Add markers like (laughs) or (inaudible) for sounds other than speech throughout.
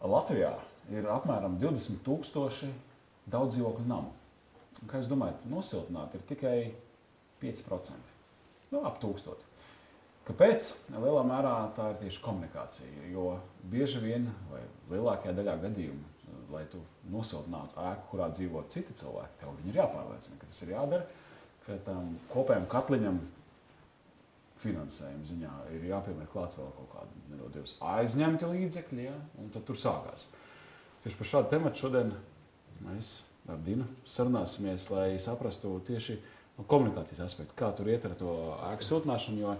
Latvijā ir apmēram 20,000 daudz dzīvokļu namu. Un, kā jūs domājat, nosiltināt ir tikai 5%. Nu, ap tūkstoši. Kāpēc? Lielā mērā tā ir tieši komunikācija. Jo bieži vien, vai lielākajā daļā gadījumu, lai tu nosiltinātu ēku, kurā dzīvo citi cilvēki, tev ir jāpārliecina, ka tas ir jādara, ka tam kopējam katliņam finansējuma ziņā ir jāpieliek klāt vēl kaut kāda nedodies aizņemti līdzekļi, ja? un tad tur sākās. Tieši par šādu tematu šodien mēs ar Dinu sarunāsimies, lai saprastu tieši no komunikācijas aspektu, kā tur iet ar to ēku siltināšanu. Jo,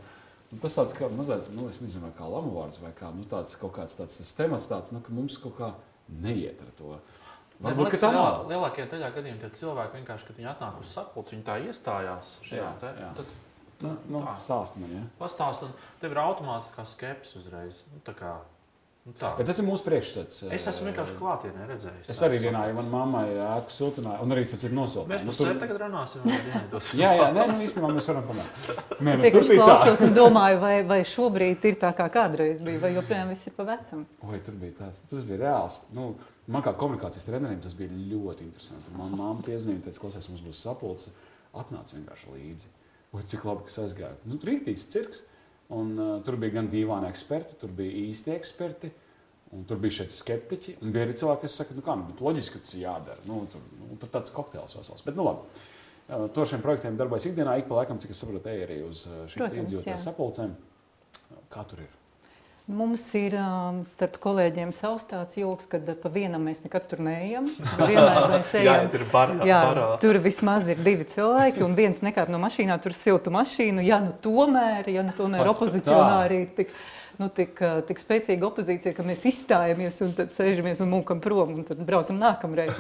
nu, tas tāds kā mazliet, nu, es nezinu, kā lamu vārds vai kā, nu, tāds kaut kāds tāds tas temats tāds, nu, ka mums kaut kā neiet ar to. Varbūt, tā lielā, lielākajā daļā gadījumā tie cilvēki vienkārši, kad viņi atnāk uz sapulci, viņi tā iestājās šajā Jā, te. jā. Tad, Nu, nu, tā. stāsti man, ja? pastāst, un tev ir automātiskā skepse uzreiz. Nu, tā kā, nu, tā. Bet tas ir mūsu priekšstats. Es esmu vienkārši klātienē redzējis. Es arī vienā, ja manā mammai ēku siltināju, un arī es esmu nosiltināju. Mēs Nu, par tur- sevi tagad runāsim. (laughs) Jā, jā, nē, nu īstenībā mēs varam panākt. Nē, Es nu, tā. klausos un domāju, vai, vai šobrīd ir tā, kā kādreiz bija, vai joprojām viss ir pa vecam. Oi, tur bija tāds, tas bija reāls. Nu, man kā komunikācijas trenerim tas bija ļoti interesanti. Man mamma piezīmēja, teica, klausies, mums būs sapulce. Atnāc vienkārši līdzi. Oi, cik labi, kas aizgāja. Nu, tur rītīgs cirks. Un, uh, tur bija gan dīvaini eksperti, tur bija īsti eksperti. Un tur bija šeit skeptiķi. Un bija arī cilvēki, kas saka, nu, kā, nu, loģiski, ka tas ir jādara. Nu, tur, nu, tur tāds kokteils vesels. Bet, nu, labi. Uh, To šiem projektiem darbojas ikdienā. Ik pa laikam, cik es saprotu, arī uz uh, šīm iedzīvotāju sapulcēm. Kā tur ir? Mums ir um, starp kolēģiem savs tāds joks, ka pa vienam mēs nekad tur neejam. Vienmēr (laughs) mēs Jā, ejam. tur ir bar, Jā, barā. tur vismaz ir divi cilvēki, un viens nekāp no mašīnā, tur siltu mašīnu. Ja nu tomēr, ja nu tomēr opozicionāri ir tik, nu, tik, uh, tik spēcīga opozīcija, ka mēs izstājamies un tad sēžamies un mūkam prom un tad braucam nākamreiz.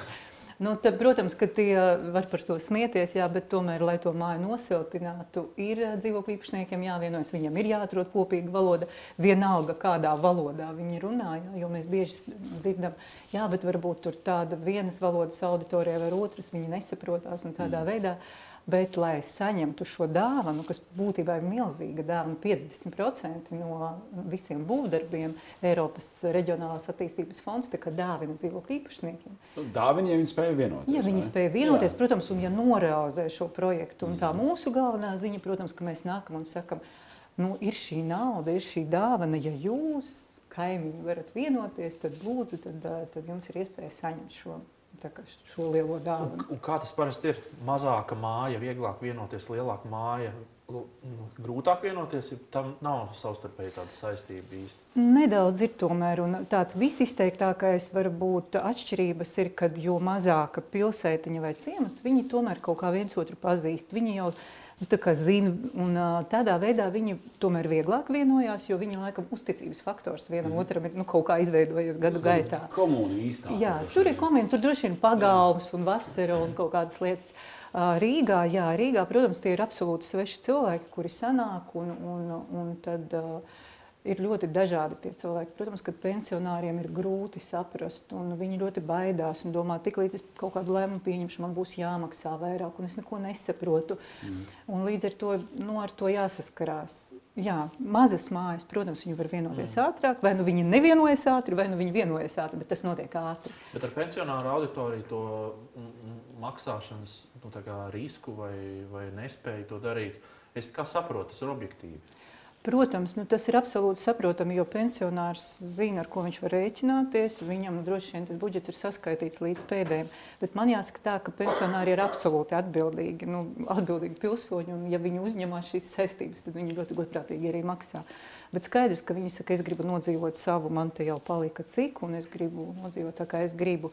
Nu, tad, protams, ka tie var par to smieties, jā, bet tomēr, lai to māju nosiltinātu, ir dzīvokļu īpašniekiem jāvienojas. Viņam ir jāatrod kopīga valoda, vienalga kādā valodā viņi runā. Jā, jo mēs bieži dzirdam, jā, bet varbūt tur tāda vienas valodas auditorija vai otras, viņi nesaprotās un tādā mm. veidā. Bet, lai saņemtu šo dāvanu, kas būtībā ir milzīga dāvana, 50% no visiem būvdarbiem Eiropas reģionālās attīstības fonds dāvina dzīvokļu īpašniekiem. Nu, Dāvini, ja viņi spēja vienoties. Ja viņi spēja vienoties, Jā. protams, un ja norealizē šo projektu, un tā mūsu galvenā ziņa, protams, ka mēs nākam un sakam, nu, ir šī nauda, ir šī dāvana, ja jūs, kaimiņi, varat vienoties, tad lūdzu, tad, tad jums ir iespēja saņemt šo, šo lielo Un, dāvanu. un kā tas parasti ir? Mazāka māja, vieglāk vienoties, lielāka māja. nu, Grūtāk vienoties, ja tam nav savstarpēji tāda saistība īsti. Nedaudz ir tomēr, un tāds visizteiktākais varbūt atšķirības ir, kad jo mazāka pilsētiņa vai ciemats, viņi tomēr kaut kā viens otru pazīst. Viņi jau nu, zina, un tādā veidā viņi tomēr vieglāk vienojās, jo viņi laikam uzticības faktors vienam mm. otram ir nu, kaut kā izveidojies gadu gaitā. Komūna īstā. Jā, tur ir vien. komēdija, tur droši vien pagalms un vasara un kaut kādas lietas. Rīgā, jā, Rīgā, protams, tie ir absolūti sveši cilvēki, kuri sanāk un, un, un tad uh, ir ļoti dažādi tie cilvēki. Protams, ka pensionāriem ir grūti saprast un viņi ļoti baidās un domā, tik līdz es kaut kādu lēmumu pieņemšu, man būs jāmaksā vairāk un es neko nesaprotu. Mm. Un līdz ar to, nu, ar to jāsaskarās. Jā, mazas mājas, protams, viņi var vienoties mm. ātrāk, vai nu viņi nevienojas ātri, vai nu viņi vienojas ātri, bet tas notiek ātri. Bet ar pensionāru auditoriju to maksāšanas nu, risku vai, vai nespēju to darīt, es kā saprotu, tas ir objektīvi. Protams, nu, tas ir absolūti saprotami, jo pensionārs zina, ar ko viņš var rēķināties. Viņam droši vien tas budžets ir saskaitīts līdz pēdējiem. Bet man jāsaka, tā, ka pensionāri ir absolūti atbildīgi, nu, atbildīgi pilsoņi. Un, ja viņi uzņemās šīs saistības, tad viņi ļoti godprātīgi arī maksā. Bet skaidrs, ka viņi saka, es gribu nodzīvot savu, man te jau palika cik, un es gribu nodzīvot tā, kā es gribu.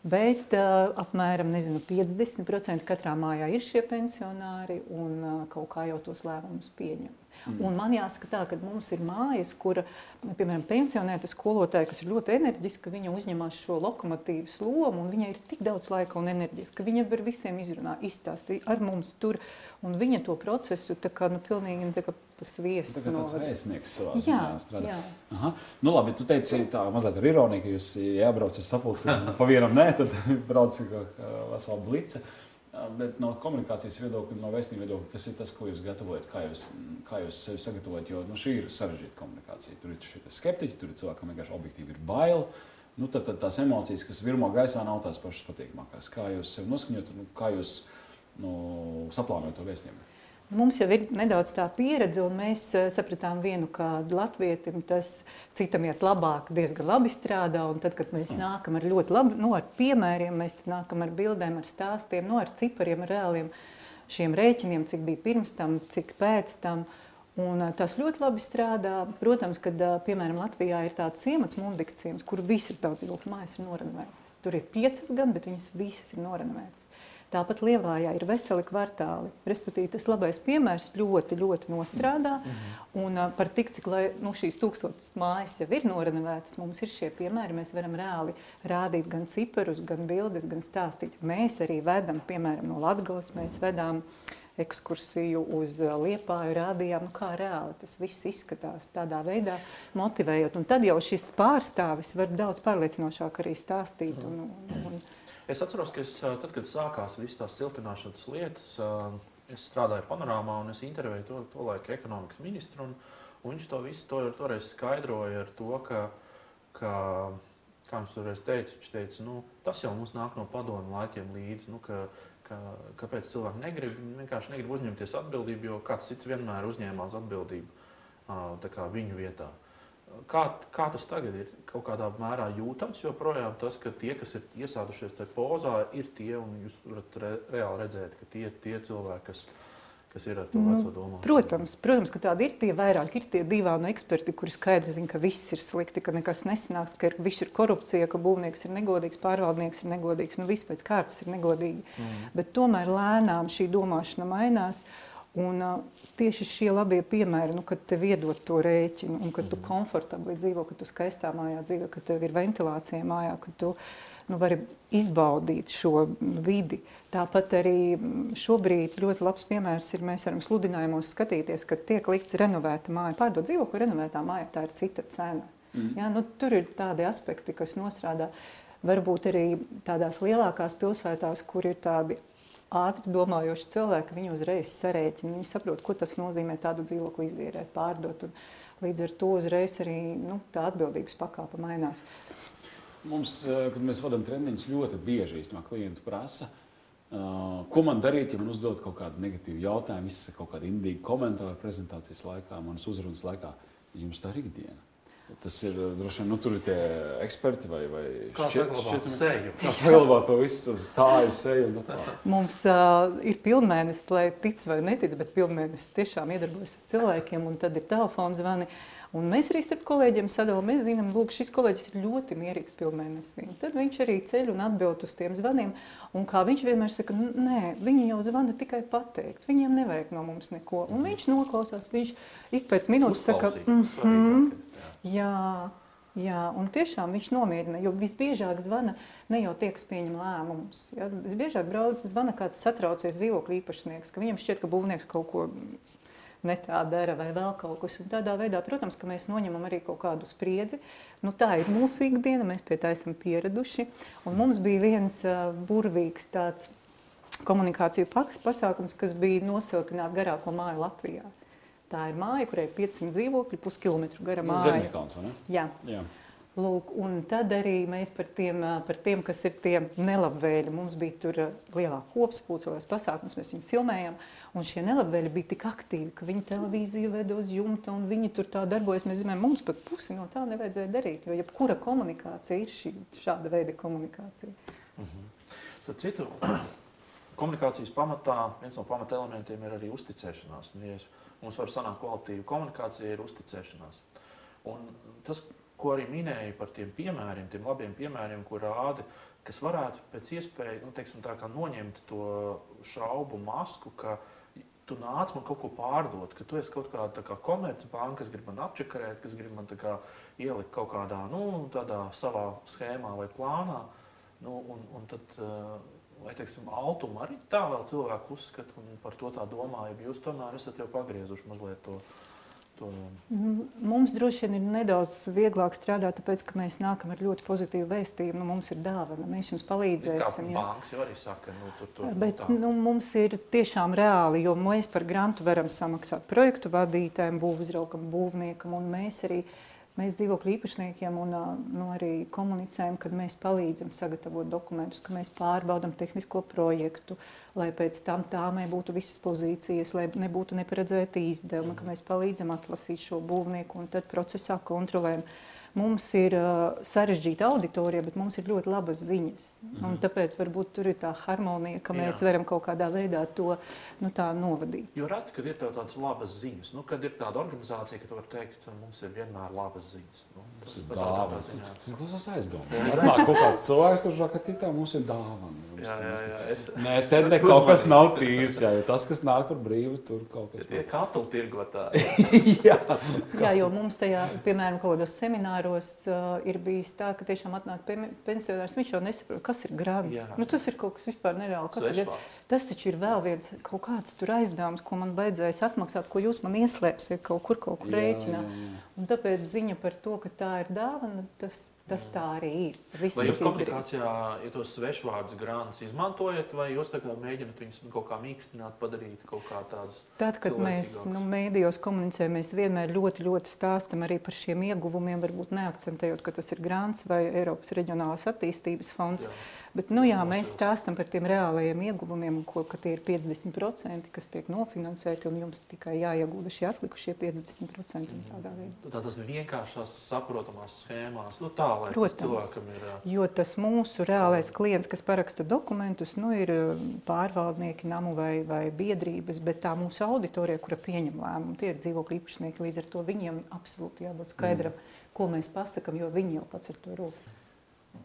Bet uh, apmēram nezinu, 50% katrā mājā ir šie pensionāri, un uh, kaut kā jau tos lēmumus pieņem. Mm. Un man jāsaka, tā, ka mums ir mājas, kur, piemēram, pensionēta skolotāja, kas ir ļoti enerģiska, viņa uzņemas šo lokomotīvas lomu, un viņai ir tik daudz laika un enerģijas, ka viņa var visiem izrunāt, izstāstīt ar mums tur, un viņa to procesu tā kā, nu, pilnīgi tā kā sviestu. Tā kā tāds novada. vēstnieks savā Jā, ziņā strādā. jā. Aha. Nu, labi, tu teici, tā mazliet ar ironiju, ka jūs jābrauc uz sapulci, pa vienam nē, tad (laughs) brauc kā vesela blica. Bet no komunikācijas viedokļa, no vēstījuma viedokļa, kas ir tas, ko jūs gatavojat, kā jūs, kā jūs sevi sagatavojat, jo nu, šī ir sarežģīta komunikācija. Tur ir šie skeptiķi, tur ir cilvēki, kam vienkārši objektīvi ir bail nu, tad, tad tās emocijas, kas virmo gaisā, nav tās pašas patīkamākās. Kā jūs sev noskaņot, nu, kā jūs nu, saplānojat to vēstījumu? Mums jau ir nedaudz tā pieredze, un mēs uh, sapratām vienu, ka latvietim tas citam iet labāk, diezgan labi strādā. Tad, kad mēs nākam ar ļoti labi, nu, ar piemēriem, mēs nākam ar bildēm, ar stāstiem, nu, ar cipariem, ar reāliem šiem rēķiniem, cik bija pirms tam, cik pēc tam. Un, uh, tas ļoti labi strādā. Protams, kad uh, piemēram Latvijā ir tāds ciemats, Mundika ciemats, kur visas daudz dzīvokļu mājas ir norenovētas. Tur ir piecas gan, bet viņas visas ir norenovētas. Tāpat Lielājā ir veseli kvartāli. Respektīvi, tas labais piemērs ļoti, ļoti nostrādā. Mm -hmm. Un par tik, cik lai, nu, šīs tūkstotis mājas jau ir norenovētas, mums ir šie piemēri. Mēs varam reāli rādīt gan ciparus, gan bildes, gan stāstīt. Mēs arī vedam, piemēram, no Latgales, mēs vedām ekskursiju uz Liepāju, rādījām, nu, kā reāli tas viss izskatās tādā veidā, motivējot. Un tad jau šis pārstāvis var daudz pārliecinošāk arī stāstīt. Un, un, un, Es atceros, ka es, tad, kad sākās visas tās siltināšanas lietas, es strādāju panorāmā un es intervēju to, to laiku ekonomikas ministru. Un, un viņš to visu to, toreiz skaidroja ar to, ka, ka kā viņš toreiz teica, viņš teica, nu, tas jau mums nāk no padomu laikiem līdzi. Nu, ka, ka, kāpēc cilvēki negrib, vienkārši negrib uzņemties atbildību, jo kāds cits vienmēr uzņēmās atbildību viņu vietā. Kā, kā tas tagad ir? Kaut kādā mērā jūtams joprojām tas, ka tie, kas ir iesādušies tajā pozā, ir tie, un jūs varat re, reāli redzēt, ka tie ir tie cilvēki, kas, kas ir ar to Nu, veco domāšanu. Protams, protams, ka tādi ir tie vairāk, ir tie divānu eksperti, kuri skaidri zina, ka viss ir slikti, ka nekas nesanāks, ka viss ir korupcija, ka būvnieks ir negodīgs, pārvaldnieks ir negodīgs, nu viss pēc kārtas ir negodīgi. Mm. Bet tomēr lēnām šī domāšana mainās. Un, uh, tieši šie labie piemēri, nu, kad tev iedod to rēķinu, un kad tu komfortabli dzīvo, kad tu skaistā mājā dzīvo, kad tev ir ventilācija mājā, kad tu nu, vari izbaudīt šo vidi. Tāpat arī šobrīd ļoti labs piemērs ir, mēs varam sludinājumos skatīties, kad tiek likts renovēta māja. Pārdot dzīvokli renovētā māja, tā ir cita cena. Mm. Ja, nu, tur ir tādi aspekti, kas nostrādā. Varbūt arī tādās lielākās pilsētās, kur ir tādi ātri domājoši cilvēki, viņi uzreiz sarēķina. Viņi saprot, ko tas nozīmē tādu dzīvokli izīrēt, pārdot. Un līdz ar to uzreiz arī nu, tā atbildības pakāpe mainās. Mums, eh, kad mēs vadām treniņus, ļoti bieži īstenībā klienti prasa, uh, ko man darīt, ja man uzdod kaut kādu negatīvu jautājumu, izsaka kaut kādu indīgu komentāru prezentācijas laikā, manas uzrunas laikā. Jums tā ir ikdiena. Tas ir eh, droši vien, nu, tur ir tie eksperti vai, vai seju? Kā saglabāt to visu, stāju seju un tā tālāk. Mums uh, ir pilnmēnesis, lai tic vai netic, bet pilnmēnesis tiešām iedarbojas ar cilvēkiem, un tad ir telefona zvani. Un mēs arī starp kolēģiem sadalām, mēs zinām, ka šis kolēģis ir ļoti mierīgs pilnmēnesī. Tad viņš arī ceļ un atbild uz tiem zvaniem. Un kā viņš vienmēr saka, nē, viņi jau zvana tikai pateikt. Viņiem nevajag no mums neko. Un viņš noklausās, viņš ik pēc minūtes saka, mm -hmm, jā, jā, un tiešām viņš nomierina. Jo visbiežāk zvana ne jau tie, kas pieņem lēmumus. Ja? Visbiežāk brauc, zvana kāds satraucies dzīvokļu īpašnieks, ka viņam šķiet, ka būvnieks kaut ko ne tā dara vai vēl kaut kas. Un tādā veidā, protams, ka mēs noņemam arī kaut kādu spriedzi. Nu, tā ir mūsu ikdiena, mēs pie tā esam pieraduši. Un mums bija viens burvīgs tāds komunikāciju pasākums, kas bija nosilkināt garāko māju Latvijā. Tā ir māja, kurai ir 500 dzīvokļi, puskilometru gara māja. Zemniekalns, vai ne? Jā. Jā. Lūk, un tad arī mēs par tiem, par tiem kas ir tie nelabvēļi, mums bija tur lielā kopspulcēlās pasākums, mēs viņu filmējām, un šie nelabvēļi bija tik aktīvi, ka viņi televīziju veda uz jumta, un viņi tur tā darbojas. Mēs domājam, mums pat pusi no tā nevajadzēja darīt, jo jebkura komunikācija ir šī, šāda veida komunikācija. Starp citu, (clears throat) komunikācijas pamatā viens no pamata elementiem ir arī uzticēšanās. Nu, ja mums var sanākt kvalitīva komunikācija, ir uzticēšanās. Un tas, ko arī minēju par tiem piemēriem, tiem labiem piemēriem, ko rāda, kas varētu pēc iespējas nu, teiksim, noņemt to šaubu masku, ka tu nāc man kaut ko pārdot, ka tu esi kaut kāda kā komercbanka, kas grib man apčakarēt, kas grib man kā ielikt kaut kādā nu, savā schēmā vai plānā. Nu, un, un tad, eh, vai teiksim, Altuma arī tā vēl cilvēku uzskata un par to tā domā, ja jūs tomēr esat jau pagriezuši mazliet to. To Nu, Mums droši vien ir nedaudz vieglāk strādāt, tāpēc, ka mēs nākam ar ļoti pozitīvu vēstījumu. Nu, mums ir dāvana, mēs jums palīdzēsim. jā. bankas jau arī saka, nu, tur, tur, Bet tā. nu, mums ir tiešām reāli, jo mēs par grantu varam samaksāt projektu vadītājiem, būvuzraugam, būvniekam, un mēs arī Mēs dzīvokļu īpašniekiem un nu, arī komunicējam, kad mēs palīdzam sagatavot dokumentus, ka mēs pārbaudām tehnisko projektu, lai pēc tam tāmē būtu visas pozīcijas, lai nebūtu neparedzēti izdevumi, ka mēs palīdzam atlasīt šo būvnieku un tad procesā kontrolējam. Mums ir uh, sarežģīta auditorija, bet mums ir ļoti labas ziņas. Mm -hmm. Tāpēc varbūt tur ir tā harmonija, ka mēs Jā. varam kaut kādā veidā to nu, novadīt. Jo reti, kad ir tādas labas ziņas, nu, kad ir tāda organizācija, ka tu vari teikt, ka mums ir vienmēr labas ziņas. Nu, tas ir dāvāts. Tas ir aizdomāts. Varbūt kaut kāds cilvēks tur žaka, ka tā mums ir dāvana. Jā, jā, jā. Es... Nē, te ne kaut kas nav tīrs. Jā, jo tas, kas nāk par brīvu, tur kaut kas. Tie katli tirgotāji. (laughs) jā. jā, jo mums tajā, piemēram, kaut kādos semināros uh, ir bijis tā, ka tiešām atnāk pensionārs, viņš jau nesaprot, kas ir grants. Nu, tas ir kaut kas vispār nereāli. Kas ir, tas taču ir vēl viens kaut kāds tur aizdevums, ko man vajadzēs atmaksāt, ko jūs man ieslēpsiet kaut kur, kaut kur rēķinā. Un tāpēc ziņa par to, ka tā ir dāvana, tas, tas tā arī ir. Viss vai jūs komunikācijā, ja tos svešvārdus grāmatas izmantojat, vai jūs mēģināt viņus kaut kā mīkstināt, padarīt kaut kā tādus? Tad, kad mēs nu, mēdījos komunicējam, mēs vienmēr ļoti, ļoti stāstam arī par šiem ieguvumiem, varbūt neakcentējot, ka tas ir grāns vai Eiropas reģionālās attīstības fonds. Jā. Bet, nu, jā, mēs stāstām par tiem reālajiem ieguvumiem, ko, ka tie ir 50%, kas tiek nofinansēti, un jums tikai jāiegūda šie atlikušie 50%. Tādā veidā. Tādas vienkāršās, saprotamās schēmās, nu, tā lai Protams, cilvēkam ir. Jo tas mūsu reālais klients, kas paraksta dokumentus, nu, ir pārvaldnieki, namu vai, vai biedrības, bet tā mūsu auditorija, kura pieņem lēmumu, tie ir dzīvokļu īpašnieki, līdz ar to viņiem absolūti jābūt skaidram, mm. ko mēs pasakam, jo viņi jau pats ar to rūpējas.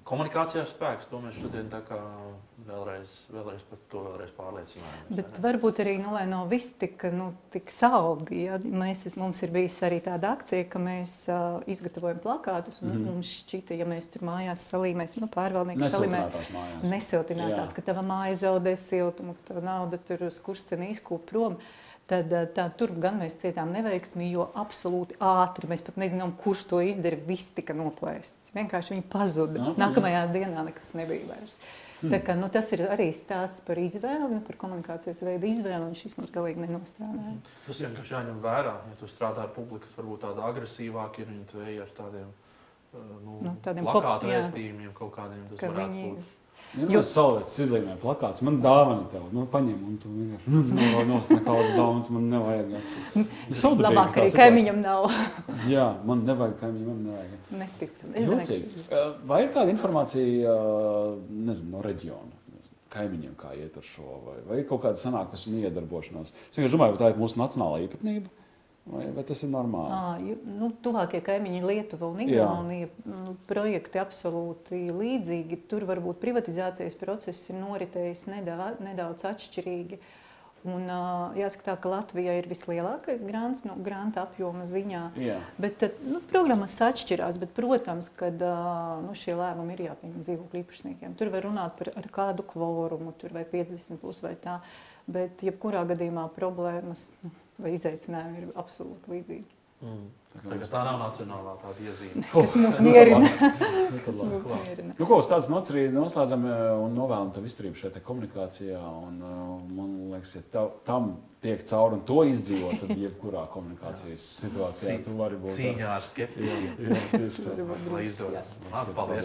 Komunikācijā spēks, to mēs šodien vēlreiz, vēlreiz par to vēlreiz pārliecinājāmies. Bet varbūt arī, nu, lai nav viss tik, nu, tik saldi, ja mēs, mums ir bijis arī tāda akcija, ka mēs uh, izgatavojam plakātus, un mm mums šķita, ja mēs tur mājās salīmēsim, nu, pārvaldnieki salīmē, nesiltinātās, ka tava māja zaudē siltumu, ka tava nauda tur skursteni izkūp prom. Uh, tad eh, tā, tur gan mēs cietām neveiksmi, jo absolūti ātri mēs pat nezinām, kurš to izdarīja. Viss tika noplēsts. Vienkārši viņi pazuda. No, Nākamajā dienā nekas nebija vairs. Hmm. Tā, ka, nu, tas ir arī stāsts par izvēli, nu, par komunikācijas veidu izvēli, un šis mums galīgi nenostrādāja. Tas vienkārši jāņem vērā, ja tu strādā ar publiku, kas varbūt tāda agresīvāka ir, viņi tvēja ar tādiem, eh, nu, nu, tādiem plakātu vēstījumiem kaut kādiem. Tas varētu viņi... būt Ja Jūs salvēts izlīmē plakāts, man dāvana tev, nu, paņem, un tu vienkārši, (laughs) nos nekādas dāvanas, man nevajag. Labāk arī kaimiņam nav. (laughs) Jā, man nevajag kaimiņam, man nevajag. Neticu. Jocīgi. Vai ir kāda informācija, nezinu, no reģiona? Kaimiņiem, kā iet ar šo, vai, vai ir kaut kāda sanākusme iedarbošanās. Es vienkārši domāju, vai tā ir mūsu nacionālā īpatnība. Vai, vai tas ir normāli? À, nu, tuvākie kaimiņi ir Lietuva un Igaunija. Nu, projekti absolūti līdzīgi. Tur varbūt privatizācijas process ir noritējis nedaudz, nedaudz atšķirīgi. Un, uh, jāsaka, tā, ka Latvijā ir vislielākais grants, nu, granta apjoma ziņā. Jā. Bet, nu, programmas atšķirās, bet, protams, ka uh, nu, šie lēmumi ir jāpieņem dzīvokļu īpašniekiem. Tur var runāt par kādu kvorumu, tur vai 50 plus vai tā. Bet, jebkurā gadījumā problēmas. Nu, vai izaicinājumi ir absolūti līdzīgi. Mm. Tā, tā nav nacionālā tāda iezīme. (laughs) Tas mums mierina. Tas (laughs) mums mierina. Nu, ko uz tādas nots arī noslēdzam eh, un novēlam tev izturību šajā komunikācijā. Un, uh, man liekas, ja tav, tam tiek cauri un to izdzīvot, tad jebkurā komunikācijas situācijā tu vari būt. Cīņā ar skeptiķiem. Lai izdodas. Paldies.